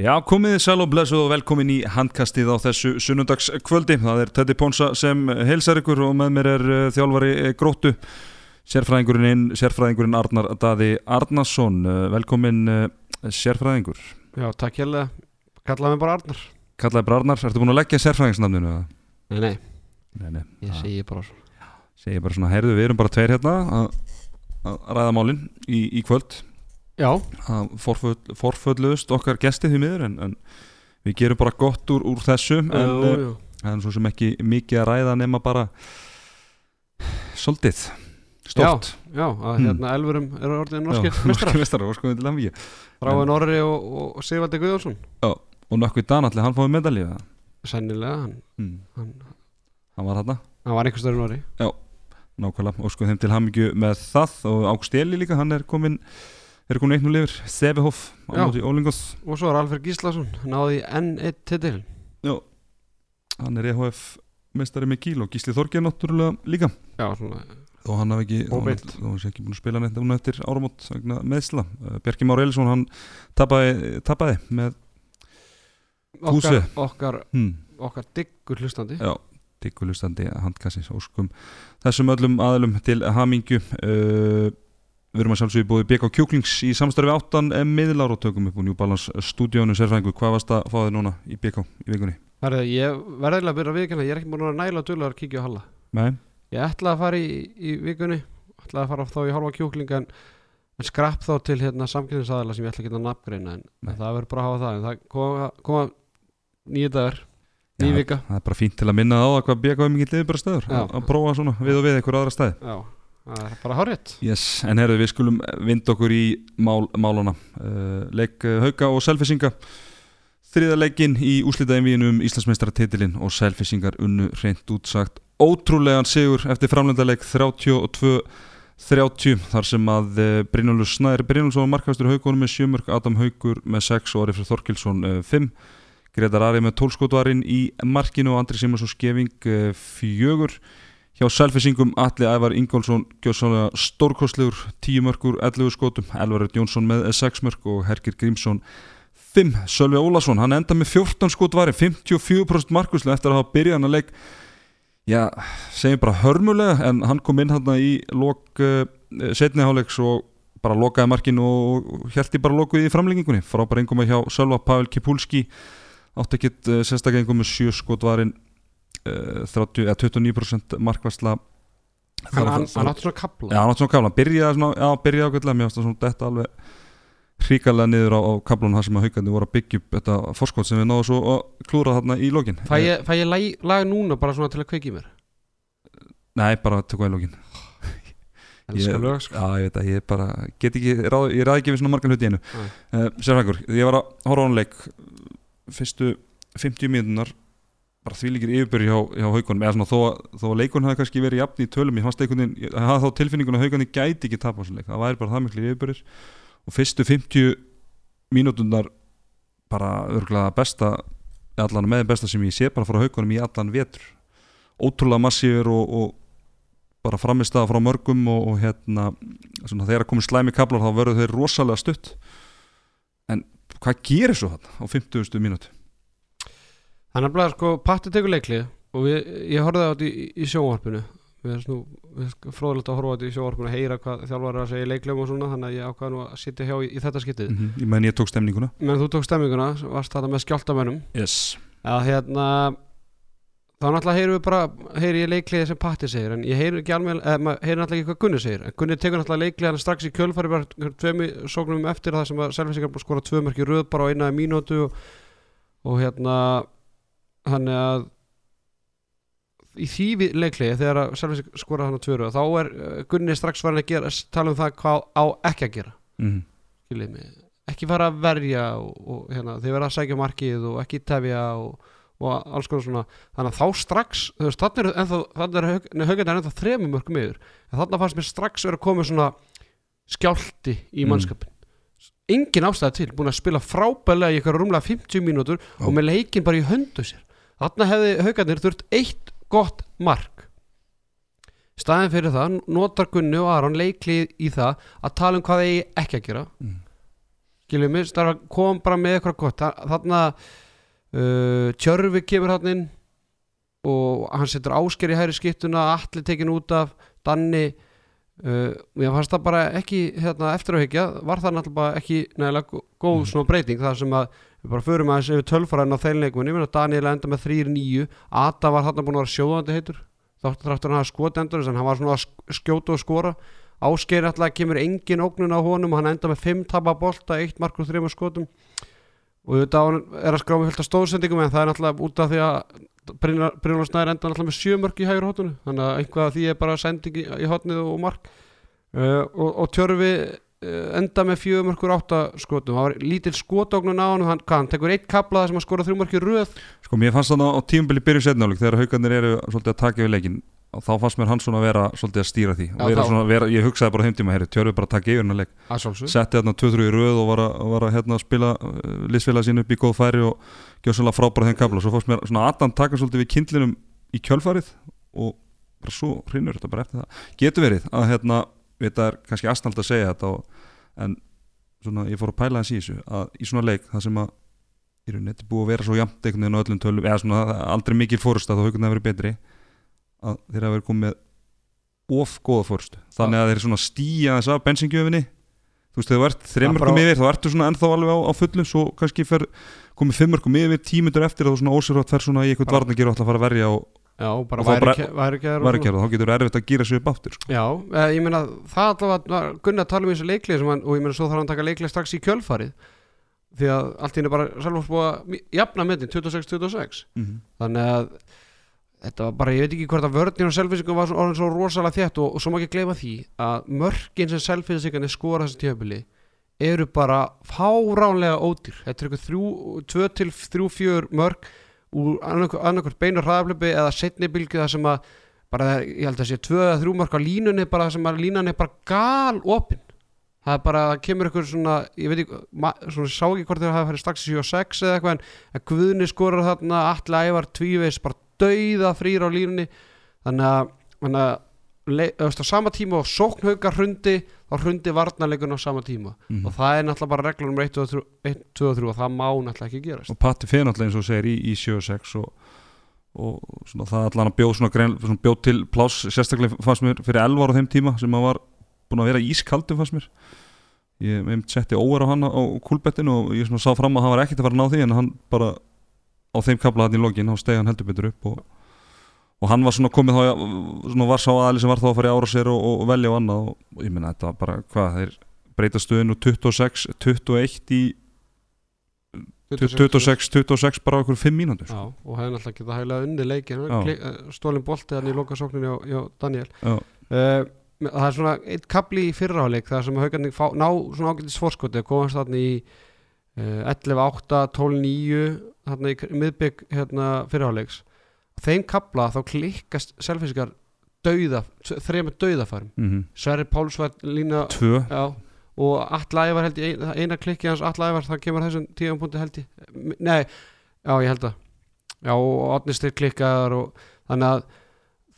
Já, komið þið sæl og blessu og velkomin í handkastið á þessu sunnundagskvöldi. Það er Teddy Ponsa sem heilsar ykkur og með mér er uh, þjálfari eh, gróttu, sérfræðingurinn, inn, sérfræðingurinn Arnar Daði Arnarsson. Uh, velkomin uh, sérfræðingur. Já, takk hérlega. Kallaði mig bara Arnar. Kallaði bara Arnar, ertu búin að leggja sérfræðingsnafninu? Nei, nei, Nei, nei. ég það- segi bara svo. Segi bara svona, heyrðu, við erum bara tveir hérna að, að ræða málinn í, í kvöld. Já, forföll, forfölluðust okkar gestið því miður en, en við gerum bara gott úr, úr þessu. En, jú. Það er svo sem ekki mikið að ræða nema bara Svolítið Stort Já, að Hmm. hérna Elverum eru orðin norskir Já, mestrar. Ráin Orri og, og Sigvaldi Guðjónsson. Og nökkvi Danalli, hann fóði medalju það Sennilega, hann, mm. hann, Hann var þarna, hann var einhver stöður Orri. nákvæmlega Óskum þeim til hamingju með það Og Ágúst Eli líka, hann er komin Er komin eitt nú lifur, Sevehoff Á móti Ólingos Og svo er Alfred Gíslason, náði í enn eitt titil. Já, hann er EHF Mestari með kíl og Gísli Þorgeir náttúrulega líka Já, svona, Þó hann hafi ekki, sé ekki búin að spila neitt núna eftir áramót meðsla. Uh, Bjarki Már Elisson hann tapaði, með Fúsi. okkar, okkar, hmm, okkar diggur hlustandi. já, diggulustandi handkassis óskum þessum öllum aðlum til hamingju uh, við erum að sjálfsögja búið BK Kjúklings í samstarfi áttan miðlar og tökum upp úr New Balance stúdíónu sérfræðingu, hvað varst að fá þið núna í BK í vikunni? Herðu, ég verðilega að byrja að viðkynna, ég er ekki búin að næla duglegar að kíkja á Halla. Nei, Ég ætlaði að fara í, í vikunni ætlaði að fara þá í hálfa kjúkling en, en skrapp þá til hérna, samkynningsaðala sem ég ætla ekki að nafngreina en, Nei. það verður bara að hafa það en það koma, koma nýju dagar ný Já, vika það er bara fínt til að minna á það hvað BK er mikill liður bara stöður Já. að, að prófa svona við og við einhver aðra stæði já, það er bara hárétt Yes, en herðu við skulum vind okkur í mál, málana. Uh, Leik uh, Hauka og Selfisinga Þriða leikinn í úslitaðinvíðinu um Íslandsmeistaratitilinn og Selfisingar unnu reynd útsagt ótrúlegan sigur eftir framlendaleik 32-30 þar sem að uh, Brynjólfur Snær Brynjólfsson var markastur Haukunum með sjömörk Adam Haukur með 6 og Arifur Þorkilsson 5 Gretar Ari með 12 skotvarinn í markinu og Andri Simonsson skefing 4 hjá Selfisingum Atli Ævar Ingólfsson gjóðsannlega stórkostlegur 10 mörgur 11 skotum. Elvarur Jónsson með 6 mörg og Hergir Grímsson 5 Sölvi Ólason hann enda með 14 skotvari 54% markuslega eftir að hafa byrjað hann að leik. Já, segjum bara hörmulega en hann kom inn hann í lok uh, setniháleiks og bara lokaði markinu og hérti bara lokuð í framlengingunni. Frábæra engum hjá Sölva Pavel Kipulski átti ekkit uh, sérstaklega engum með 7 skotvarin uh, 30, eða 29% markværsla hann, hann, hann átti svona kapla Já, hann átti svona kabla, byrjaði svona, já, byrjaði ákveðlega, mér það svona detta alveg hríkalega niður á, á kablunum þar sem að haugandi voru að byggja upp þetta fórskot sem við náðum svo að klúra þarna í lokin. Fæ ég, fæ ég lag, lag núna bara svona til að kveiki mér? Nei, bara tökka í lokin. Elskar Ég- lög sko. Já, ég veit að ég bara get ekki, ráð, ég ræði ekki við svona margan hluti einu. Uh, Sérfækur, ég var að horfa á hann leik fyrstu 50 mínútunar bara því líkir yfirbyrði hjá, hjá haugunum eða svona þó þó að leikun hafi kannski verið jafn í tölum, ég fannst einhvern veginn, ég hafði þá tilfinningun að haugunni gæti ekki tapa á þessu leik, það væri bara það miklu yfirbyrðir og fyrstu 50 mínútunar bara örgulega besta allan með besta sem ég sé bara frá haugunum í allan vetur. Ótrúlega massífur og, og bara framist að frá mörgum og, og hérna svona, þegar komið slæmi kaplar þá verður þeir rosalega stutt. En hvað gerir svo hann á 50. mínútu er bara sko Patti tekur leiklið og við, ég horfði á þetta í, í sjónvarpinu við erum erum fróðilegt að horfa á þetta í sjónvarpinu að heyra hvað þjálfar er að segja í leiklegum og svona þannig að ég ákvaði nú að sitja hjá í, í þetta skiptið mm -hmm. ég menn ég tók stemninguna menn þú tók stemminguna, varst þetta með skjáltamönnum yes. að hérna þá náttúrulega heyrum við bara heyri ég leikliði sem Patti segir en ég heyri ekki alveg, eða maður heyri náttúrulega ekki hvað Gunni segir en Gunni tekur náttúrulega leikliði hann strax í kjölfari bara tvemi sóknum eftir það sem að þannig að í því leikliði þegar að Selfisingar skora hann á tvö röð þá er uh, Gunni strax farin að gera tala um það hvað á ekki að gera. Mm. mig. Ekki fara að verja og, og hérna, þið verða að sækja markið og ekki tefja og, og alls konar svona. Þannig að þá strax, þannig er er haugandi ennþá þremur mörgum yfir. En þannig fannst mér strax vera komið svona skjálti í Mm. mannskapin engin ástæða til, búin að spila frábælega í eitthvað rúmlega 50 mínútur og með leikin bara í höndu sér þannig hefði haugandir þurft eitt gott mark staðin fyrir það notar Gunni og Aron leiklið í það að tala um hvað þeir ekki að gera Mm. skiljum það kom bara með eitthvað gott Þa- þarna uh, Tjörfi kemur hann inn og hann setur ásker í hæri skiptuna allir tekin út af Danni uh, mér fannst það bara ekki hérna, eftir að higgja, var það náttúrulega ekki nægilega gó- góð Mm. svona breyting það sem að við bara förum aðeins yfir tölfræðin á þeim leikmunni, ég meina Daniel enda með 3-9 Ata var hann búin að vera sjóðandi heitur. Þáttur þáttur hann að skota endur en hann var svona að sk- skjóta og skora. Ásgeir alltaf kemur engin ógnun á honum. Hann enda með 5 tapa bolta, 1 mark og 3 skotum. Og þetta er að skrá með fullt af stóðsendingum en það er náttúrulega út af því að Brynjóla Snæður enda náttúrulega með 7 mörk í hægur hóttunum þannig að einhvað af því er bara sending í, hótnið og mark. Uh, og, og Tjörfi enda með 4 mörkur 8 skotum. Það var lítil skotógnun á hann hann, hann tekur eitt kaplaða sem að skora 3 mörk í röð. Sko mér fannst þannig á tímabili byrju setnáleik þegar haugarnir eru svolítið að taka yfir leikin og þá fannst mér hann svona að vera svolítið að stýra því. Já, þá- svona, vera, ég hugsaði bara heimtíma tjörfi bara að taka yfir leik. Að sjálfsög setti þarna 2-3 í röð og var að, var að hérna, spila uh, liðsfélag sín upp í góð færi og gjóð svolítið frábæra þeim kabla svo fannst mér svona eftir það. Getur verið að hérna, þetta er kannski aðsnald að segja þetta og, en svona ég fór að pæla þess í þessu að í svona leik það sem að í rauninni þetta er búið að vera svo jafnt einhvern veginn á öllum tölum eða svona það aldrei mikil fórust að þá haugun það verið betri að þeir hafa verið komið of góða fórust þannig að þeir svona stíja þess af bensingjöfinni þú veist, þegar þú ert þreymörkum yfir þá ertu svona ennþá alveg á, á fullu svo kannski fer, komið fimmörkum yfir tímyndur eftir að þú svona ósýrvægt fer svona í eitthvað varnagir og ætla að fara að verja og já, bara Og væri það, þá getur erfitt að gýra sig upp áttur sko. Já, eh, ég meina það allavega Gunnar tala um leiklið sem hann, og ég meina svo þarf hann að taka leiklið strax í kjölfarið. Því að allt í henni bara mi- jafna metin 26-26 þannig að þetta var bara, ég veit ekki hvort að vörðin og selfinsingum var orðin svo rosalega þétt og, og svo má ekki gleyma því að mörkin sem selfinsingarnir skora þessu tíðabili eru bara fáránlega ódýr. Þetta er eitthvað þrjú, tvö úr annarkvort beinur hraðaflöpi eða setni bylgi það sem að bara, ég held að sé tvö eða þrjú mörk á línunni bara það sem að línan er bara gal opin það er bara, það kemur eitthvað svona ég veit ekki, svona sá ekki hvort þeir hafa farið strax í 7 og 6 eða eitthvað en að Guðni skorar þarna, allir ævar tvíveis bara dauða frýr á línunni. Þannig að, þannig að veist, á sama tíma og sóknhauka hrundi þá hrundi varnarleikun á sama tíma. Mhm. og það er náttúrulega bara reglur um 1, 2 og 3 1, 2 og 3 og það má náttúrulega ekki gerast. Og Patti fyrir náttúrulega eins og segir í, í 7-6 og, og svona, það allan að bjóð, svona, grein, svona bjóð til pláss sérstaklega fannst mér fyrir 11 ára á þeim tíma sem að var búin að vera ískaldur fannst mér. Ég einmitt setti óver á hann á kúlbettinu og ég svona sá fram að hann var ekkert að fara að ná því en hann bara á þeim kabla hann í lokin þá stegi hann heldur betur upp og, og hann var svona komið þá svona var sá aðli sem var þá að fara í ára sér og, og velja og annað og, ég minna þetta var bara hvað þeir breyta stöðinu 26, 21 í 26, 26 bara á okkur 5 mínútur Já, og hefði náttúrulega getað hæglega unni leikin Já. stólin bolti hann í lokasókninni á, á Daniel Já. uh, það er svona eitt kapli í fyrraháleik það sem haugarnir fá, ná svona ágætis fórskoti að komast þarna í uh, 11-8, 12-9 þarna í miðbygg hérna, fyrraháleiks þeim kapla þá klikkast selfiskar dauða, þrejum dauðafærum. Mm -hmm. Sverri Páls var lína Tvö. Já, og Allævar held ég ein- eina klikki hans Allævar það kemur þessum tíum punkti held ég. Nei, já ég held það já og Otnistir klikkaðar og þannig að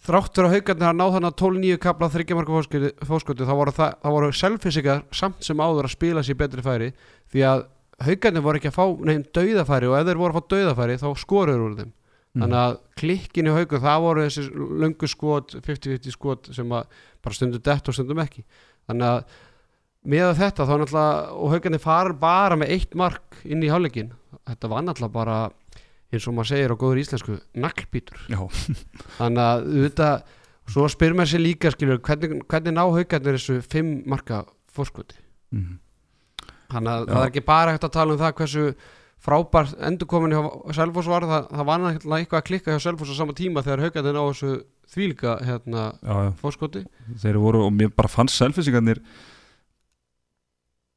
þráttur að haugarnir að ná þannig að 12-9 kapla þryggjamarka fóskoti þá voru, voru selfisikar samt sem áður að spila sér betri færi því að haugarnir voru ekki að fá nefn dauðafæri og ef þeir voru að fá dauðafæri þá skorur úr þeim þannig að klikkin í haugur það voru þessi löngu skot 50-50 skot sem að bara stundum dett og stundum ekki. Þannig að með þetta þá náttúrulega og haugarnir fara bara með eitt mark inn í hálfleikin þetta var náttúrulega bara eins og maður segir á góður íslensku naglbítur. Þannig að auðvitað svo spyr maður sér líka skilur hvernig, hvernig ná haugarnir þessu fimm marka fórskoti mm. þannig að Já. það er ekki bara hægt að tala um það hversu frábær endurkomin hjá Selfoss var það, það var náttúrulega eitthvað að klikka hjá Selfoss á sama tíma þegar haugarnir ná þessu þvílika hérna, fórskoti þeir voru og mér bara fannst selfisingarnir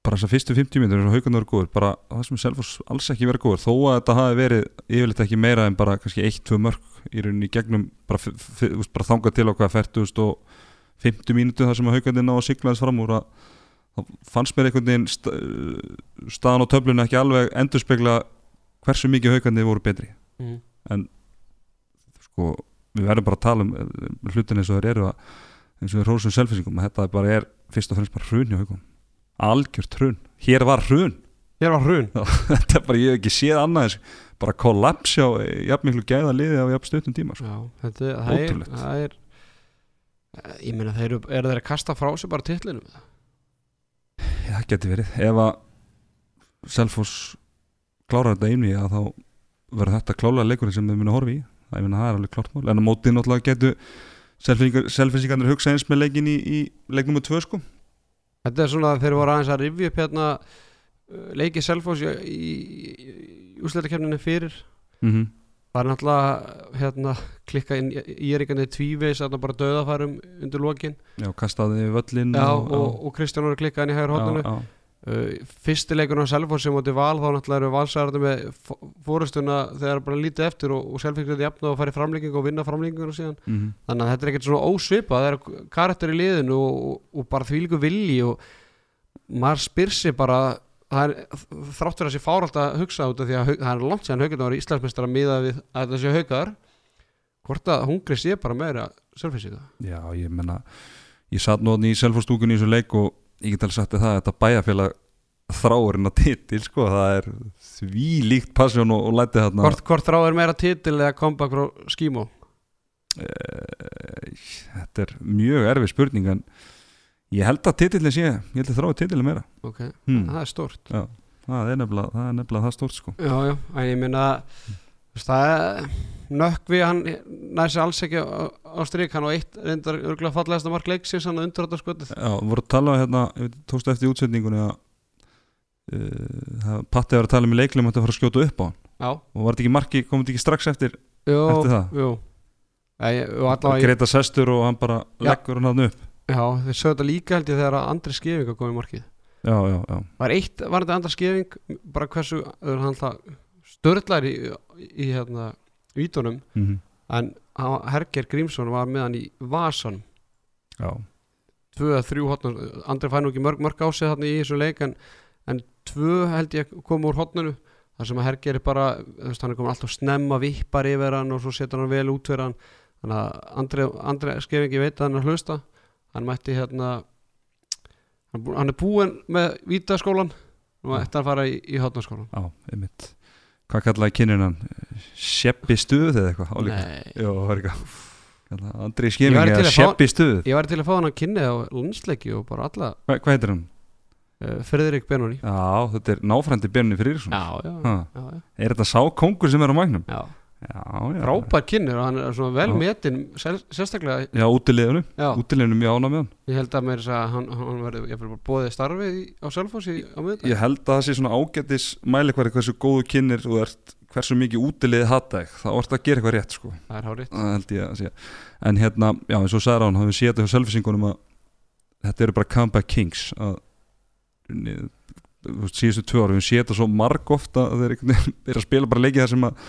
bara þessar fyrstu 50 minnur eins og haugarnir voru góður bara það sem Selfoss alls ekki verið góður þó að þetta hafi verið yfirleitt ekki meira en bara kannski 1-2 mörg í rauninni gegnum bara, bara þangað til okkar 40 og 50 mínútu þar sem haugarnir ná að sigla þess fram úr að þá fannst mér einhvern veginn sta, staðan á töflunni ekki alveg endurspegla hversu mikið haugarnir voru betri. Mm. sko, við verðum bara að tala um eh, hlutin eins og þeir eru að eins og þeir rósum selfisingum að þetta bara er fyrst og fremst bara hrun hjá haugunum algjört hrun, hér var hrun. Hér var hrun. Þetta er bara, ég hef ekki séð annað eins. Bara kollaps á jafn miklu gæða liði á jafn stuttum tíma sko. Já, þetta, það, er, það er Ég meina þeir eru, eru þeir að kasta frá sig bara titlinum? Já, það geti verið. Ef að Selfoss klárar þetta einví að þá verður þetta klálega leikurinn sem þau muni að horfa í. Það, meina, það er alveg klárt mál. En á móti náttúrulega getu selfinsingarnir hugsa eins með leikin í, í leiknum með tvö sko. Þetta er svona að þeir voru aðeins að rifja upp hérna uh, leikið Selfoss í, í, í úsleitakefninu fyrir. Mm -hmm. Það er náttúrulega hérna, klikka inn í erikandi tvíveis að það bara döðafærum undir lokin. Já, kastaði völlin Já, og, og Kristján voru klikkað inn í hægur hóttunum já, uh, Fyrsti leikurinn á Selfossi móti val þá náttúrulega eru valsæðarði með fó- fórustuna þegar bara lítið eftir og, og Selfoss getur jafn og fara í framlíking og vinna framlíkingur síðan. Mm -hmm. þannig að þetta er ekkert svona ósvipað það er karakter í liðinu og, og, og bara þvílíku vilji og maður spyr sig bara er þráttur að sé fáralt að hugsa út af því að það er langt séðan haugarnar var Íslandsmeistar að miða við að þetta sé haugar hvort að hungri sé bara meira Selfossi Já, ég menna ég satt nóðin í selfostúkunni í þessu leik og ég get alveg sagt það að þetta bæjarfélag þráurinn að titil sko, það er því líkt passjón og, og lætið þarna. Hvort, hvort þráður meira titil eða frá skímó Eh, Þetta er mjög erfið spurning en ég held að titillin sé ég held að þráið titillin meira. Ok, hmm. það er stórt. Það er nefnilega það, er nefnilega það stórt sko. Já, já, en ég minna það er nökkvi hann næði sér alls ekki á, á strík hann á eitt reyndar örgulega fallegasta mark leiksins hann þetta skotið Já, voru að tala um hérna, tókstu eftir í útsetningunni að uh, Patti var að tala leiklega um að þetta fara að skjóta upp á hann. Já, og var þetta ekki marki, ekki strax eftir jú, það? jú. Og allavega, Greta Sestur og hann bara Já. leggur hann hann upp já, þeir sögðu þetta líka held ég þegar að Andri Skeving að koma í markið. Já, já, já, Var eitt, var þetta Andri Skeving bara hversu, uh, hann það störlar í, í, hérna vítunum, mm en hann- Herger Grímsson var með hann í vasan já. tvö eða þrjú hotnur Andri fær nú ekki mörg, mörg á sig þarna í þessu leik en, en tvö held ég koma úr hotnunu þar sem að Herger er bara þú veist, hann er komin alltaf snemma vippar yfir hann og svo setur hann vel út fyrir hann. Þannig að Andri, Andri Skefingi veit að hann er að hlusta hann mætti hérna hann, er búinn með vítaskólan og ætti að fara í, í hotnaskólan já einmitt. Hvað kallaði kynnin hann? Sjeppi stuð eða eitthvað? Nei, Jó, það var eitthvað. Kallaði Andri til eða Sjeppi stuð. ég væri til að fá hann að kynni á landsleiki og bara alla Hva, Hvað heitir hann? uh, Friðrik Benoni Já, þetta er náfrændi Björni Friðriksson. Já, já, já, já, Er þetta sá kongur sem er á magnum? já. Frábær kynnir og hann er svona vel Já. metin sérstaklega Já, útilegunum. Útilegunum ég ána með hann. Ég held að mér þess að hann, hann verði, bóðið starfið á Selfossi á miðvikudag. Ég held að það sé svona ágætis mælikværi hversu góðu kynir þú ert hversu mikið útilegið þig. Þá ert að gera eitthvað rétt sko. Það er hárið. það held ég að sé. En hérna, já eins og sagði hann hafum við séð þetta hjá selfisingunum að þetta eru bara comeback kings að síðustu tvö ára við séð þetta svo marg ofta að þeir eru að spila bara leikið þar sem að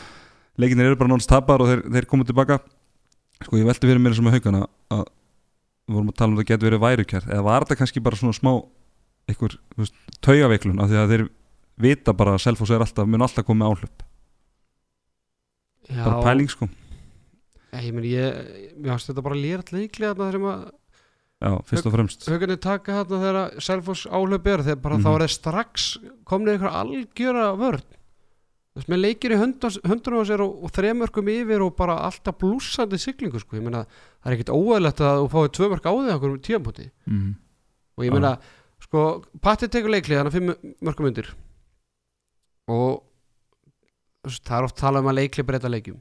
leikinir eru bara nánast tapar og þeir, þeir komið tilbaka. Sko ég velti fyrir mér sem að haugana að við vorum að tala um að það getur verið værukjær eða var þetta kannski bara svona smá einhver taugaveiklun af því að þeir vita bara að Selfoss er alltaf mun alltaf komið áhlaup. Já, bara pæling sko. Ég, ég meni, ég, mér finnst þetta bara lýrat leiklega þarna þegar maður já, fyrst og fremst. Haugarnir taka þarna þegar Selfoss áhlaup er þegar bara Mhm. þá er það strax komnið einhver algjöra vörn Þú veist, með leikir í höndun- höndunum og, og þremörkum yfir og bara alltaf blúsandi siglingu sko, ég meina það er ekkit óæðilegt að þú fáið tvö mörk á því okkur tíðanbúti mm. og ég meina, sko, Patti tekur leiklið hann að fimm mörgum undir. Og veist, það er oft talað um að leiklið breyta leikjum.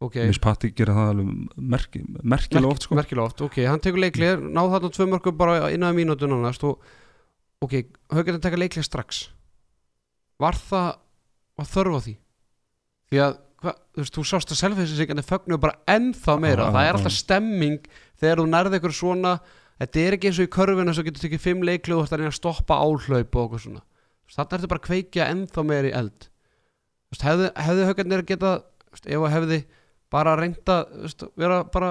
Ok, Miss Patti gera það alveg merki, merkilega oft sko. merkilega oft, ok, hann tekur leiklið náð þarna tvö mörgum bara innan mínútu nánast og ok, höfum að taka leiklið strax. Var það var þörf á því. Því að, hva, þú veist, þú sást að selfinsingandi fögnu bara ennþá meira. Já, það er alltaf stemming þegar þú nærði ykkur svona þetta er ekki eins og í körfinu sem getur tekið fimm leiklið og þú ert að reyna að stoppa áhlaup og okkur svona. Þannig ertu bara að kveikja ennþá meira í eld. Þú veist, hefði, hefði högarnir geta þú veist, ef að hefði bara reynda veist, vera bara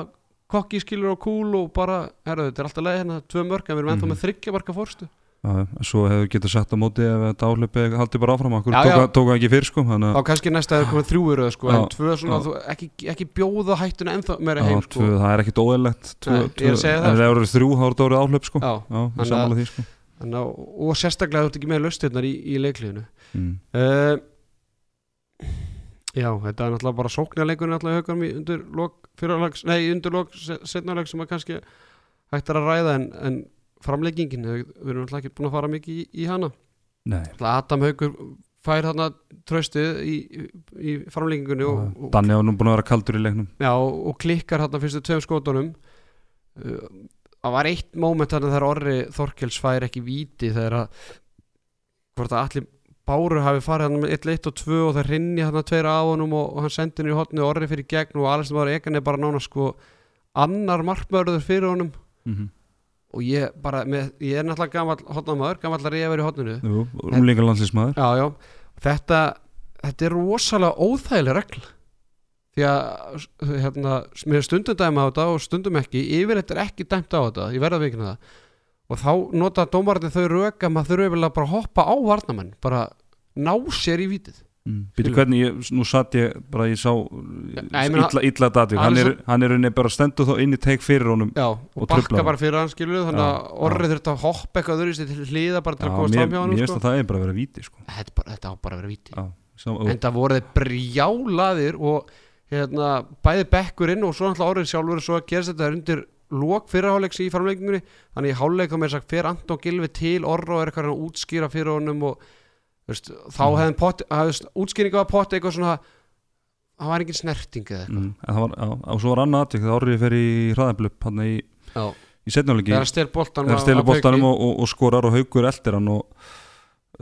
kokki skilur og kúl og bara, herru, þetta er alltaf leið hérna tvö mörg en við erum ennþá Mhm. með þryggja marka fórstu svo hefur getur sett á móti ef þetta áhlaupi haldi bara áfram okkur tók, það ekki fyrr sko þá kannski næsta er komið þrjúur sko, en tvö svona, þú, ekki, ekki bjóða hættuna ennþá meira heim já, tvö, sko. það er ekkit að segja það, ef það eru þrjú þá er þetta orðið áhlaup sko. Já, já, sammála því sko. Þannig, að- og sérstaklega þú ert ekki með laustirnar í, í leikliðinu. Mm. uh, Já, þetta er náttúrulega bara sóknarleikurinn náttúrulega högum í undir lok fyrirlags, nei, undir lok setnarleik sem að kannski hægt er að ræða en, en framleggingin, við erum náttúrulega ekki búin að fara mikið í, í hana. Adam Haugur fær þarna tröstið í, í, framleggingunni og, og, Danni var nú búin að vera kaldur í leiknum. Já, og klikkar þarna fyrstu tveim skotunum. Uh, það var eitt móment þarna þegar Orri Þorkels fær ekki víti þegar að hvort að allir Báru hafi farið hann með 1, 1 og 2 og það rinni hann tveir á honum og, og hann sendi hann í hotni Orri fyrir gegn og Alessandr Egan er bara nána sko annar markmörður fyrir honum. Mm -hmm. Og ég bara, með, ég er náttúrulega gammal hotnamaður, gammal að reyja verið í hotninu Jú, rúmlingar landslísmaður já, já, þetta þetta er rosalega óþægileg regl því að hérna, mér stundum dæma á þetta og stundum ekki. Yfir þetta er ekki dæmt á þetta. Ég verða vikina það. Og þá nota dómararnir þau röka maður þurfa að bara hoppa á varnamenn bara ná sér í vítið mm. Býtu hvernig, ég, nú satt ég bara ég sá illa, dati hann er, hann er unni bara stendur þá inn í teik fyrir honum já, og, Og bakka hann. bara fyrir hann skilur þannig að orrið þurft að hoppa eitthvað öðru til hliða bara til að komast mér, fram hjá mér hann finnst sko. að það er bara að vera víti sko. þetta, þetta á bara að vera víti Já, sá, og, en það voru þeir brjálaðir og hérna, bæði bekkurinn og svo náttúrulega orðið sjálfur svo að gerst þetta undir lok fyrirháleiks í framleikingunni þannig í háleik þá með sagt fer Anton Gilvi til orð og er eitthvað að útskýra fyrir honum og veist, þá Mhm. hefði pott, útskýringa var pott eitthvað svona það var engin snerting eða eitthvað. Mm, það var, já, og svo var annað atvik þegar orðið fer í hraðablöp hann í, í setnáleiki þegar stel boltan þegar stelu bóltanum og, og, og skorar og haugur eldir hann og,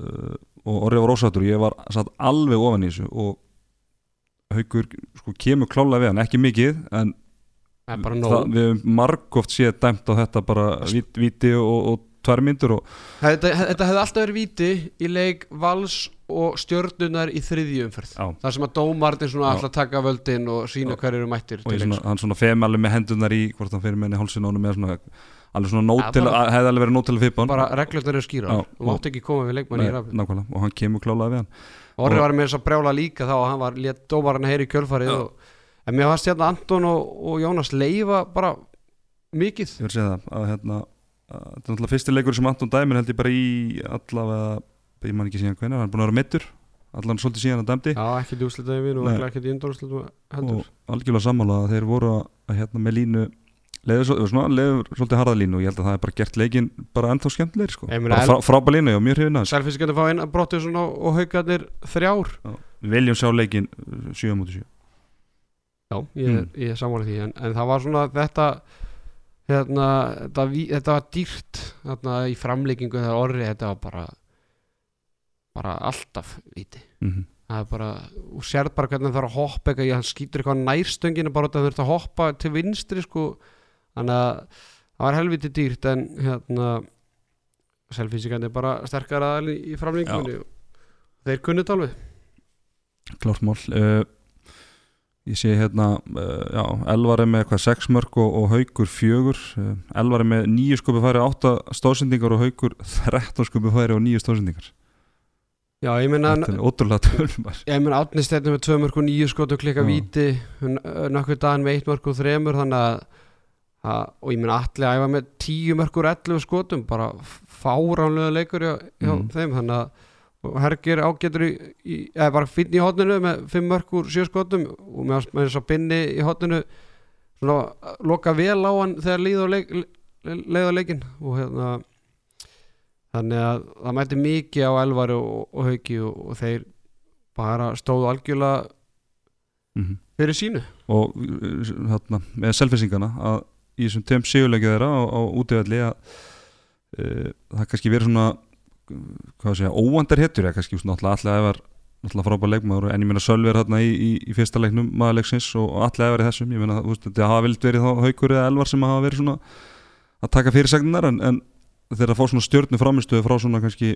uh, og orðið var ósattur ég var satt alveg ofan í þessu og haugur sko, kemur klálega við hann, ekki mikið en er það, við hefum margóft séð dæmt á þetta bara vít, víti og, og tvær myndur og þetta, þetta hefði alltaf verið víti í leik vals og stjörnunar í þriðju umferð. Já. þar sem að dómartin svona alltaf taka völdin og sína hverju eru mættir og svona, hann svona fem alveg með hendunar í hvort hann fyrir á honum með svona alveg svona nót Ja, til bara- að hefði alveg verið nót til að fippa hann bara reglurnar eru skýra þú mátt ekki koma við leikmann í rafn og hann kemur klálega við hann. Orri og- var með þess að brjála líka þá að hann var létt dómarinn heyri í kjölfarið og, en mér fannst hérna Anton og, og Jónas leifa bara mikið. Ég að segja það að hérna þetta er náttúrulega fyrsti leikur sem Anton dæmir held ég bara í allavega ég man ekki síðan hvenær, hann er búin að vera mittur allan svolítið síðan að dæmdi já ekki í úslitaði mín og ekki í undorúslitum heldur og algjörlega sammála að þeir voru að hérna með línu leiður svolítið harða línu og ég held að það er bara gert leikin bara ennþá skemmtilegir sko. Bara frá, frábæð línu og mjög hrifin að þessu. Selfissi getur fá einn brottið svona og, og haugarnir þrjár við viljum sjá leikin 7 mútið 7 já ég, Mm. ég sammála því en, en það var svona þetta hérna þetta, þetta var dýrt hérna, í framleikingu þegar Orri þetta var bara bara alltaf viti. Mm -hmm. það er bara, og sérð bara hvernig hann þarf að hoppa eitthvað, hann skýtur eitthvað nærstönginu bara það þurft að hoppa til vinstri sko, þannig að það var helviti dýrt en hérna selfísikandi er bara sterkar aðal í, framlengunni þeir kunnit alveg. Klárt mál. Uh, ég sé hérna uh, já, Elvar er með eitthvað 6 mörg og, og Haugur 4 uh, Elvar er með 9 skupi færi 8 stóðsendingar og Haugur 13 skupi færi og 9 stóðsendingar já, ég meina ótrúlega tölum ég meina átni stefnum með 2 mörg og 9 skot og klika Já. víti nokkuð daginn með 1 mörg og 3 þannig að, að og ég meina allir æfa með 10 mörg og 11 skotum bara fáránlega leikur hjá, hjá Mhm. þeim þannig að og Hergir ágetur í, í eða bara finn í hotninu með 5 mörg úr 7 skotum og með, þess að binni í hotninu svona loka vel á hann þegar á leik, leið á leikin og hérna þannig að það mætti mikið á Elvari og, og Hauki og, og þeir bara stóðu algjörlega mm -hmm. fyrir sínu og hérna, með selfisingana að í þessum tveim sigurleikið þeirra á, á útivalli að uh, það kannski verið svona hvað að segja, óvandar hettur eða kannski alltaf efer náttúrulega frábær leikmaður en ég meina Sölvi er hérna í, í, í fyrsta leiknum maðurleiksins og, og allir efer í þessum ég meina þetta hafa vilt verið þá haukur eða elvar sem hafa verið svona að taka fyrirsegnar en, en þeir að fá svona stjórnu framistöðu frá svona kannski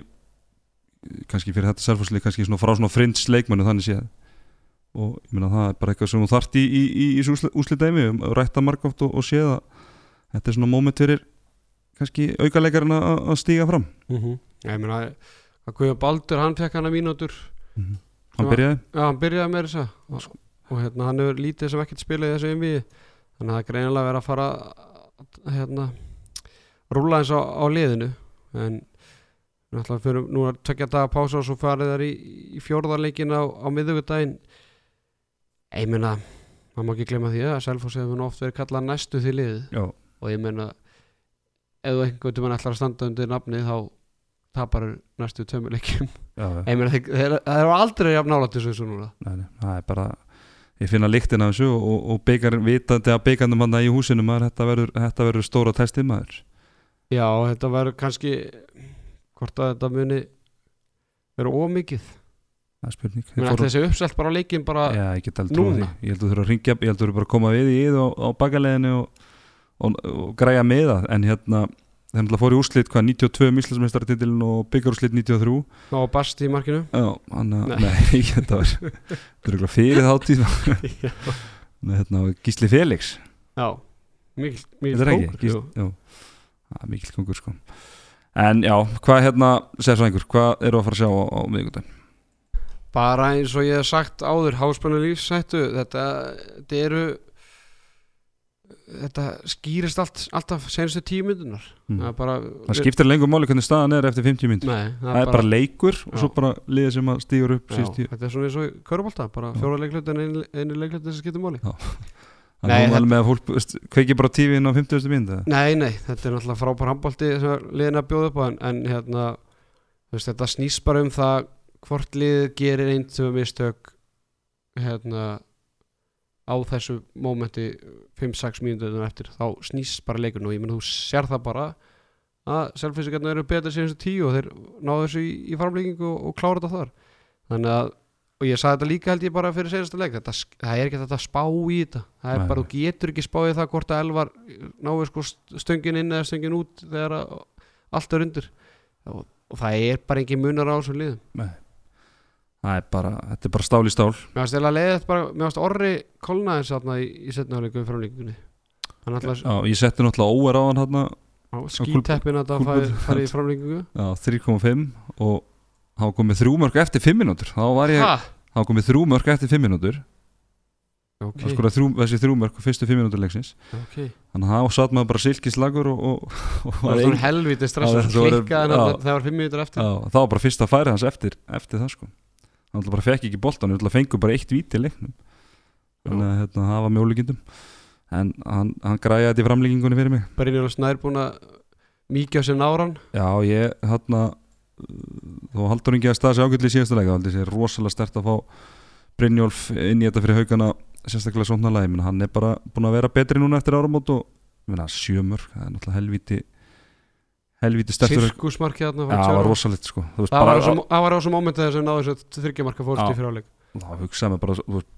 kannski fyrir þetta selfhúsli kannski svona frá svona frins leikmennu þannig séð. Og ég meina það er bara eitthvað sem þú þart í, í, í, í úslitæmi um að rætta margóft og, og séð að þetta er svona moment fyrir kannski aukalegarinn að að stíga fram mm -hmm. ég meina að Guðjón Baldur hann fekk hana mínútur. Mm hann Já. byrjaði? Já hann byrjaði með þessa og, og hérna hann hefur lítið sem ekkert spilað í þessu einvið þannig að það er greinilega verið að fara að, hérna rúla eins á, á liðinu. En náttúrulega fyrir nú að tvekja daga pása og svo farið þær í, í fjórðarleikin á, á miðugudaginn ég meina maður má ekki glemma því að Selfoss hefur nú oft verið kallað næstu því liðið. Já, og ég meina ef þú einhvern veginn ætlar að standa undir nafni þá tapar næstu þeir, þeir eru aldrei jafn nálægt þessu núna. Nei, nei, það er bara ég finna líktin af þessu og, og, og byggar, vitandi að byggandum hann í húsinu maður, þetta verður, þetta verður stóra testið maður. Já þetta verður kannski hvort að þetta muni vera ómikið það er spurning. Ætli þessi uppselt bara leikin bara Já, ég get aldrei trúið því? Ég held að þú að ringja, ég held að þú bara að koma við í yð á, á bakaleginu og, og, og græja með það en hérna þeir náttúrulega fóru í úrslit hvað 92 mislasmestaratitilin og byggarúrslit 93 á bast í markinu? Já, hann að, Nei. nei, þetta var þetta eitthvað fyrir þáttíð hérna, og Gísli Felix. Já, mikil, mikil Gísli, jú. já, er mikil kongur sko. En já, hvað hérna, segir svo einhver, hvað eru að fara að sjá á, á miðvikudaginn? bara eins og ég hef sagt áður háspennu lífsættu þetta, þetta eru þetta skýrist allt, alltaf senustu tíu myndunar Mm. það er bara Það skiptir lengur máli hvernig staðan er eftir 50 mynd Nei, Það er bara leikur og Já. svo bara liðið sem að stígur upp já, þetta er svona eins og körubólta bara fjóra leiklut en einu, leiklut sem skiptir máli Það er alveg með að fólk kveiki bara tífin á 50. mynd? Nei, nei, þetta er náttúrulega frábær handbólti sem liðin að bjóða upp á en, en hérna, veist, þetta snýst bara um það hvort liðið gerir einn tvö mistök hérna á þessu mómenti 5-6 mínútur eftir, þá snýst bara leikurinn og ég menn þú sér það bara að selfinsíkarnir eru betur síðan þessu tíu og þeir náðu þessu í, í framleikingu og, og klára þetta þar. Þannig að, og ég sagði þetta líka held ég bara fyrir senasta leik, þetta, það er ekki þetta að spá í þetta, það er Nei, bara, þú getur ekki spáið það hvort að Elvar náðu sko stöngin inn eða stöngin út þegar allt er undir. Og, og það er bara engin munar á þessum liðum. Nei Það er bara, þetta er bara stál í stál. Mér varst eða leiðið bara, mér varst orri kolnaðins þarna í, í setnaðarleikum framleikingunni hann alltaf Já, ég setti náttúrulega óver á hann á skíteppin að það fari, fari í framleikingu Já, 3.5 og þá komið þrjú mörg eftir 5 minútur þá var ég, þá komið þrjú mörg eftir 5 minútur ok, okay. sko, þrjú, þessi þrjú mörg fyrstu 5 minútur leiksins. Ok. Þannig að þá satt maður bara silkislagur og, og, og það var svona helviti stress var- klikka já. það var fimm minútur eftir Það bara það hann alltaf bara fekk ekki boltan, hann fengur bara eitt víti í leiknum. Þannig að hérna, það var mjólíkindum en hann, hann græði þetta í framlíkingunni fyrir mig. Brynjar og Snær búin að mikið á sér náran Já, ég hérna þó haldur ekki að staða sig ágætli í síðasta leika þá sé rosalega stert að fá Brynjólf inn í þetta fyrir haugana sérstaklega svona lagi, hann er bara búin að vera betri núna eftir áramót og meina, sjömur, það er náttúrulega helvíti helvíti stertur Sirkusmarkið þarna Já, það var rosalegt sko. Veist, Það var bara, það var á þessum mómenti þess að náðu þessu þryggjamarka fórst í fyriráleik þá hugsaði maður bara, þú veist,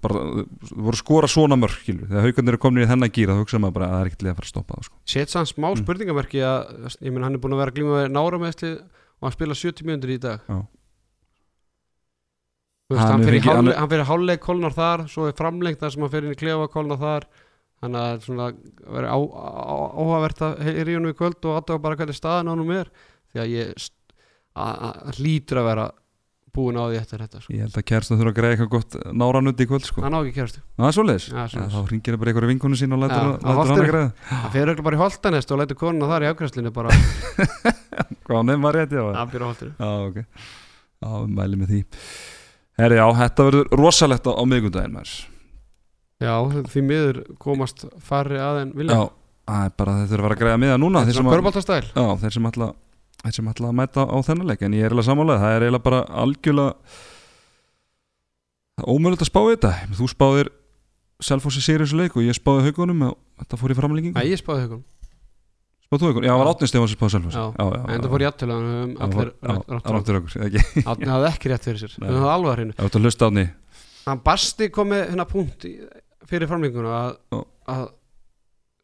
voru að skora svona mörk, skilur þegar haugarnir eru komin í þennan gýra, þá hugsaði maður bara að það er ekkert leið að fara að stoppa það sko. Sett sann smá Mm. spurningamerki að ég menn hann er búin að vera að glíma við nára meðsli og hann spila 70 mínútur í dag. Já. Þú veist, Hann hann, er fyrir hálfleik, hann- hann fyrir hálfleik kólnar þar svo er framlengt þar sem hann fyrir inn í klefa kólnar þar þannig að svona verið á, á, áhugavert að heyri honum í kvöld og aðtöfa bara hvernig staðan á honum er. Því að ég hlýtur að vera búin á því eftir þetta sko. ég held að kærstum þurfa að greiða eitthvað gott náranundi í kvöld sko. hann á ekki kjærstu það er svoleiðis. þá ringir það bara einhverju vinkonu sín og lætur, ja, hann að greiða. Hann fyrir öll bara í holtanest og lætur konuna þar í afgræslinu bara. Hvað nefn var rétt, byrja á þetta verður rosalegt á, maður já, því miður komast færri að en vilja. Já, það er bara þetta er að vera að greiða miða núna þeir sem þeir sem þeir sem ætla að mæta á þennan leik en ég er eiginlega sammálega, það er eiginlega bara algjörlega ómögulegt að spá þetta. Þú spáðir Selfossi Sirius leik og ég spáði haugunum og þetta fór í framlengingu. Nei, ég spáði haugun spáði þú haugunum, já, það var Já. átnist þegar spáði Selfossi. En það fór í aðtölu um allir það Átni hafði ekki rétt fyrir sér. Nei. Við höfum alveg að hreinu. Ef þú hlusta átni Hann Basti kom með hérna punkt fyrir framlenguna að, Já. að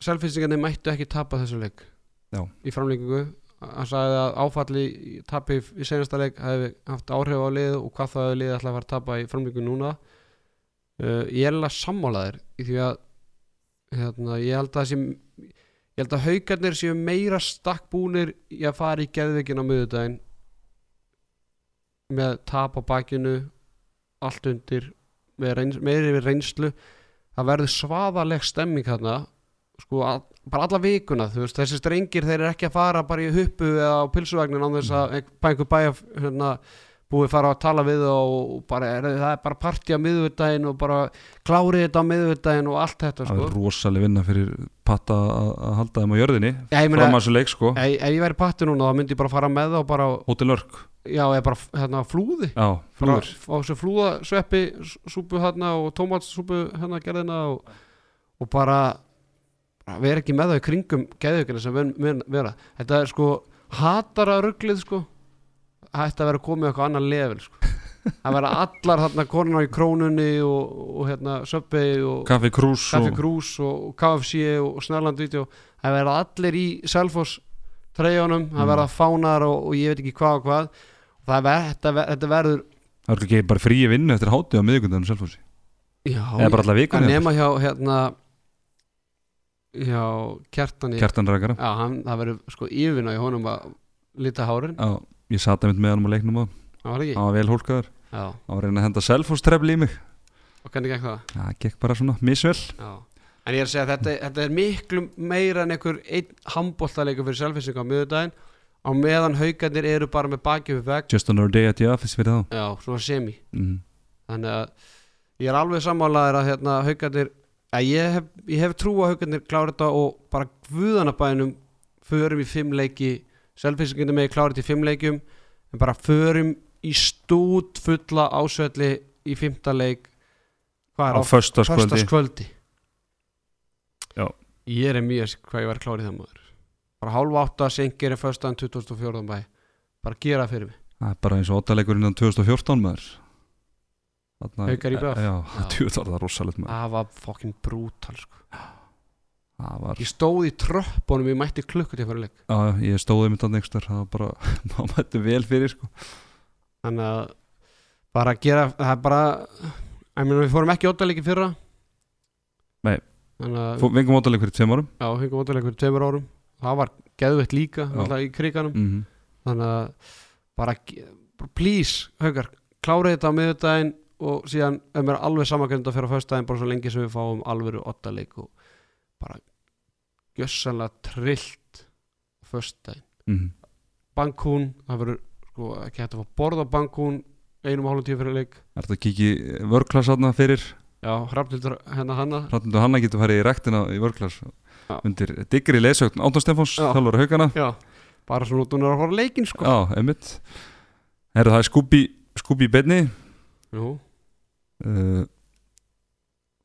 selfinsingarnir mættu ekki tapa þessu leik Já. í framlengingu hann sagði að áfalli tapi í senasta leik hefði haft áhrif á lið og hvað það hefði lið ætla að fara að tapa í framlengingu núna uh, ég er alveg sammálaðir í því að hérna, ég held að sem ég held að haugarnir séu meira stakkbúnir í að fara í geðvikin á miðudaginn með tap á bakinu allt undir með reyns, meiri við reynslu það verður svaðaleg stemming þarna sko, all, bara alla vikuna veist, þessi strengir þeir eru ekki að fara bara í huppu eða á pilsuvagnin án þess að einhver bæja hérna, búið fara að tala við og bara, er, það er bara parti á miðvudaginn og bara klárið þetta á miðvudaginn og allt þetta það sko. er rosalega vinna fyrir patta að að halda þeim á jörðinni meina- fram að þessu leik sko. Ef, ég væri patti núna þá myndi ég bara fara með það og bara, Hótel Örk já, eða bara hérna, flúði. Já, flúður á þessu flúða sveppi súpu hérna og tómatsúpu hérna gerðina og, og bara, bara vera ekki með það í kringum geðjökina sem ven, ven, vera. Þetta er sko hatara rugglið sko. Hætti að vera komið eitthvað annan level sko. að vera allar hérna konunar í krónunni og, og hérna Subway og Kaffi Krús Kaffi og Krús og, og KFC og, og Snarland Vídeó að vera allir í Selfoss treyjónum, að Mm. vera fánar og, og ég veit ekki hvað og hvað. Og það ver, þetta, ver, þetta verður það er ekki bara fríi vinnu eftir hátíð á miðvikundanum Selfossi? Já, að vikunni nema hjá hérna hjá kjartani Kjartan Rækara já, hann, það verður sko yfirna í honum að lita hárin já, ég sat einmitt með hann á leiknum á það ekki? hann var vel hólkaður. Já, hann var að reyna að henda Selfoss trefli í mig. Og hvernig gekk það? Það gekk bara svona misvel. Já. En ég er að segja að þetta, þetta er miklu meira en einhver einn handbóltaleikur fyrir selfisinga á miðudaginn á meðan haugarnir eru bara með baki við vegg. Just another day at the office fyrir þá. Já, svona semi. Mm. þannig að ég er alveg sammálaðir að hérna haugarnir að ég hef, ég hef trú að haugarnir klára þetta og bara guðanabænum förum í fimm leiki. Selfinsinginu með klára þetta í fimm leikum en bara förum í stút fulla ásvelli í fimmta leik. Á er á föstaskvöldi föstaskvöldi Já. Ég er mjög hvað ég var klárið það maður bara hálfa átta sengir en föstaðan 2014 bæ bara gera það fyrir mig það er bara eins og óttaleikur innan 2014 maður Þarna, Haukar í Já. djúð var það rosalegt maður það var fokkin brútal sko. það var ég stóð í tröppunum ég mætti klukkutíð fyrir leik Já, ég stóði mitt að nextur það var bara, maður mætti vel fyrir sko. þannig að bara að gera það er bara ég meina við fórum ekki óttalegin fyrra Nei. Þannig að Fó- Vengum óttaleg fyrir tveim árum. Já, fengum óttalegin fyrir tveimur árum. Það var geðveitt líka alltaf í kriganum. Mm þannig að bara, bara please, haugar, klárið þetta á miðudaginn og síðan ef mér er alveg samakvæmd að fyrir á föstudaginn bara svo lengi sem við fáum alvöru ottaleik og bara gjössanlega trillt á föstudaginn. -hmm. Bankún, það verður sko ekki hægt að fá borð á Bankún einum og hálfum tíu fyrir leik. Er þetta að kikið vörklass aðna fyrir já, hrafnildur hérna hanna. Hrafnundu Hanna getur farið í rektina í vörklass Já. undir diggri leysögn Áttan Stefáns, Já. þjálfur haugana já, bara svona út og að fara leikin sko. Já, einmitt. Herru, það er Skúbi Skúbi Benni Jú, uh,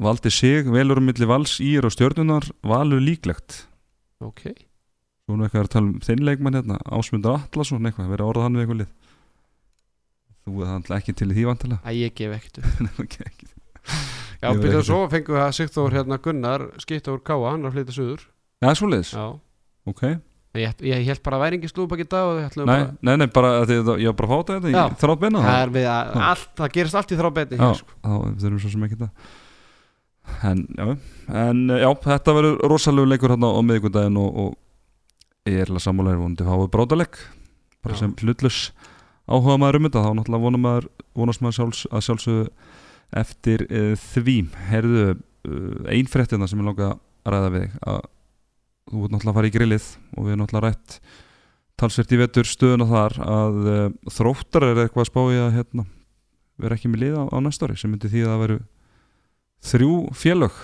Valdi sig velur um milli vals ír og stjörnunar valur líklegt. Ok. Svo nú eitthvað að tala um þinn leikmann hérna Ásmundur Atlasson eitthvað, verið að orða hann við eitthvað lið? Þú er það ekki til í því vantilega Æ, ég gef ekkert. Já, ekki. svo fengum við að Sigþór hérna Gunnar skipta úr Káa, hann er að flytja suður Já, svoleiðis, Já, ok ég, ég held bara að væri engin slúpa ekki ætlum Nei, bara nei, nei, bara að þið, ég var bara að fáta þetta Já. Ég þrátt beina Það við að allt, það gerist allt í þrá beti Já, sko. þá þurfum svo sem ekki það En, en já, þetta verður rosalegu leikur hérna á miðvikudaginn og, og ég er alveg sammálaður vonandi fáið brótaleg bara Já. sem hlutlus áhuga maður um þetta þá náttúrulega vonast maður sjálfs, að sjálfsögðu eftir uh, því. Herðu, uh, ein fréttina sem ég langa að ræða við þig, að þú ert náttúrulega að fara í grillið og við erum náttúrulega rætt talsvert í vetur stöðuna þar að uh, þróttar er eitthvað að spá í að hérna, vera ekki með lið á, á næsta ári sem myndi því að það veru þrjú félög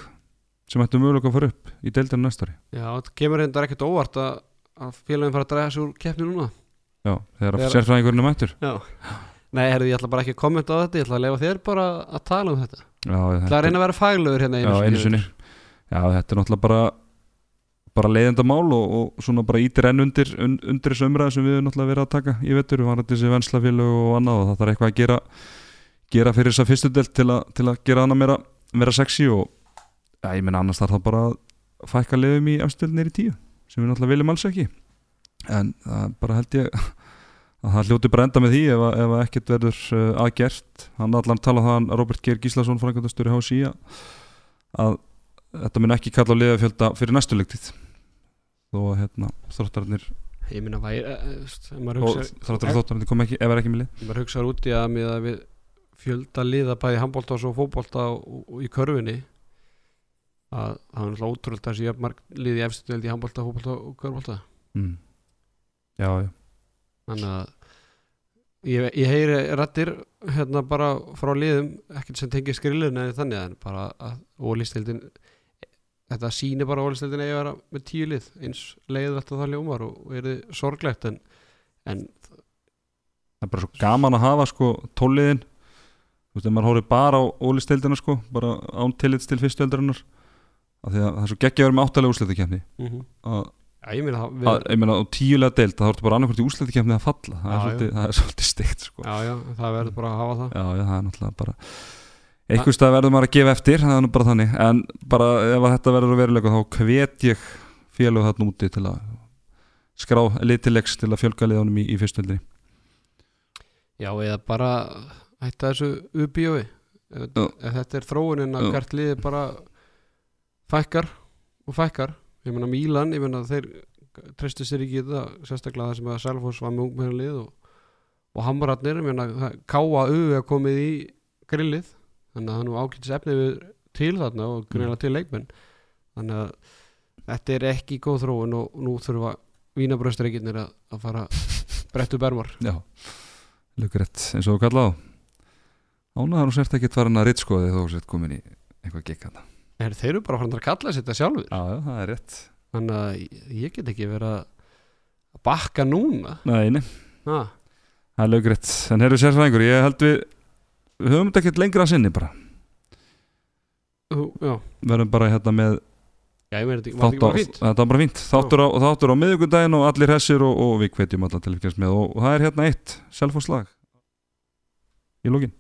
sem ættu mögulega að fara upp í deildinu næsta ári. Já, það kemur reyndar ekkert óvart að, að félagin fara að draga sig úr keppni núna. Já, þegar Þegar- sérfræðingurinn er mættur. Já Nei, herrðu, ég ætla bara ekki að kommenta á þetta Ég ætla að lefa þér bara að tala um þetta. Já, ætla að reyna að vera faglegur hérna Já, einu sinni. Já, þetta er náttúrulega bara bara leiðenda mál og, og svona bara ítir enn undir, un, undir þessu umræðu sem við erum náttúrulega verið að taka í vetur, við varum þessi venslafélög og annað og það þarf eitthvað að gera gera fyrir þessa fyrstu delt til, til að gera hana meira, meira sexy og já, ég meina annars þarf það bara að fækka leiðum í afstöldinir í tíu sem við náttúrulega viljum alls ekki. En það er bara held ég að það hljóti bara enda með því ef, ef ekkert verður uh, aðgert hann allan tala um það að Robert Geir Gíslason frangandastur í HSI að, þetta mun ekki kalla á liðafjölda fyrir næstu leiktið þó hérna þróttararnir Ég minna væri eh, eh, maður og þróttararnir kom ekki ef er ekki með lið. Maður hugsa út í að með að við fjölda liða bæði handbólta og og í körfunni að það er náttúrulega ótrúlega að sé marg liði deild í handbólta, fótbólta og körbólta mm. Já, já þannig að ég, ég heyri rættir hérna bara frá liðum ekkert sem tengir skrillin eða þannig en bara að ólistildin þetta sýnir bara ólistildin að vera með tíu lið eins leiðvægt að það ljómar og, og er þið sorglegt en, en Það er bara svo gaman að hafa sko tóliðin Þú veist, ef maður horfir bara á ólistildina sko bara án tillits til fyrstueldarinnar af því að það er svo geggja að vera með áttalega úrslitakefni mm að, já, ég meina það að, við, ég meina á tíulega deild það horfir bara annarkvort í úrslitakefni að falla. Það er Já, svolítið, það er svolítið steikt sko. Já, já, það verður bara að hafa það. Já, já, það er náttúrulega bara einhvers stað verður maður að gefa eftir það er nú bara þannig, en bara ef þetta verður að veruleika þá hvet ég félög þarna úti til að skrá litilegs til að fjölga liðanum í, í fyrstöldri já, eða bara hætta þessu uppbíói ef, ef þetta er þróunin að hvert liði bara fækkar og fækkar ég meina Mílan, ég meina þeir treystu sér ekki í þetta sérstaklega það sem að Selfoss var með ungmennalið og, og Hammararnir, ég meina það- K.A.U. er komið í grillið þannig að það nú ákveðis efnið við til þarna og greinlega til leikmenn. Þannig að þetta er ekki góð þróun og nú þurfa vínabröðstreikirnir að, að fara brettu bermar Já, lögrætt eins og þú kallaði á. Ánaðar og sért ekkert farin að rittskoði þó sért komin í eitthvað gekk hana er, þeir eru bara farin að kalla sér þetta sjálfur Já, það er rétt. Þannig að ég- get ekki verið að bakka núna. Nei, nei, ha, það er lögrætt En herru sérfræðingur, ég held við við höfum þetta ekkert lengra að sinni bara. Já, verðum bara hérna með já, ég meina þetta var fínt? Þetta var bara fínt. Þáttur á, þáttur á miðugundaginn og allir hessir og, og við hvetjum allan til að fylgjast með. Og, og það er hérna eitt selfhóðslag í lókin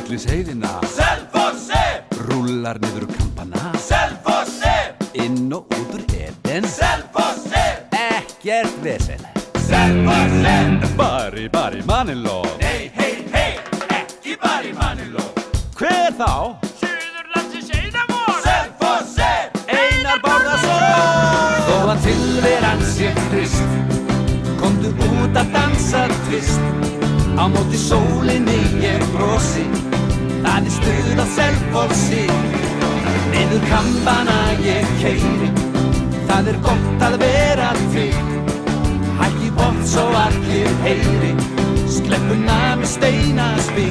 Yfir hellis heiðina Selfossi. Rúlar niður kampana. Selfossi. Inn og út úr eden. Selfossi. Ekkert vesen. Selfossi. Bari, bari, maniló. Nei, hei, hei. Ekki bari, maniló. Hver þá? Suðurlandsins einamór Selfossi. Einar Bárðarsson Þó að tilveran sé frist út að dansa tvist. Á móti sólinni ég brosi. Það er stuð á selfossi. Niður kampana ég keiri Það er gott að vera til. Hækki bort svo allir heyri. Skleppuna með steinaspil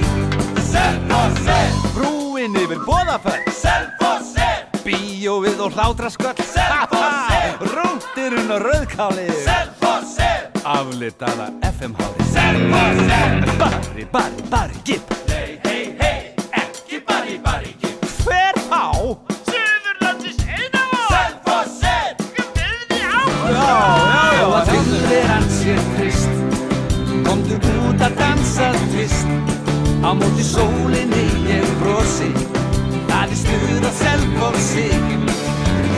Selfossi! Brúin yfir bóðafell Selfossi! Bíóið og hlátrasköll. Selfossi! Rúndirinn og rauðkáli Selfossi Aflitaða FM-hári Selfossi Bari, bari, bari, gipp Nei, hei, hei, ekki bari, bari, gipp Hver á? Suðurlandsins einavó Selfossi Guðni á Já, já, já. Og að tilveran sér trist. Komdu út að dansa tvist? Á móti sólinni ég brosi. Það er stuð að selfossi.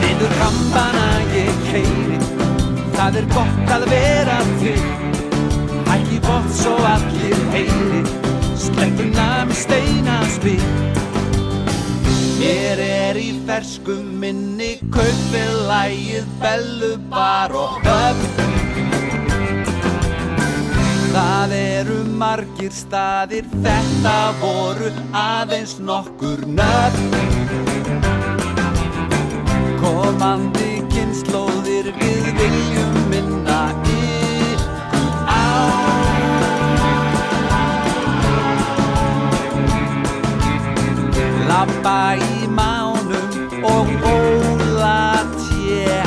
Niður kampana ég keiri Það er gott að vera til. Hækki bort svo allir heyri. Sleppuna með steinaspil Mér er í fersku minni Kaupið lægið bellu bar og höfn. Það eru margir staðir, þetta voru aðeins nokkur nöfn. Komandi Lappa í mánum og óla tjá.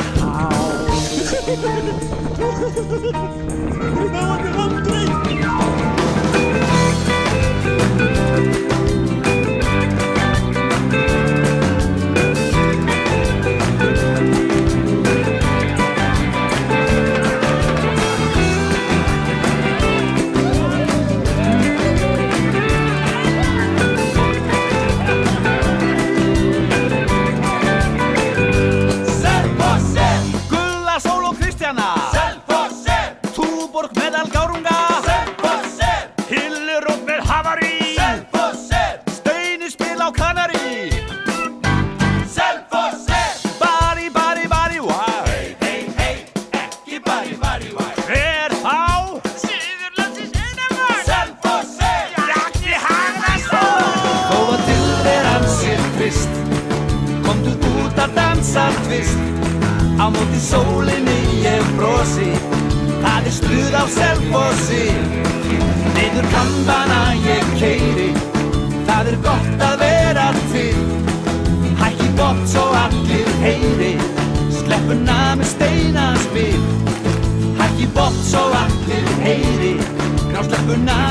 Selfossi Gulla, Sól medal gaurunga. Hækki bótt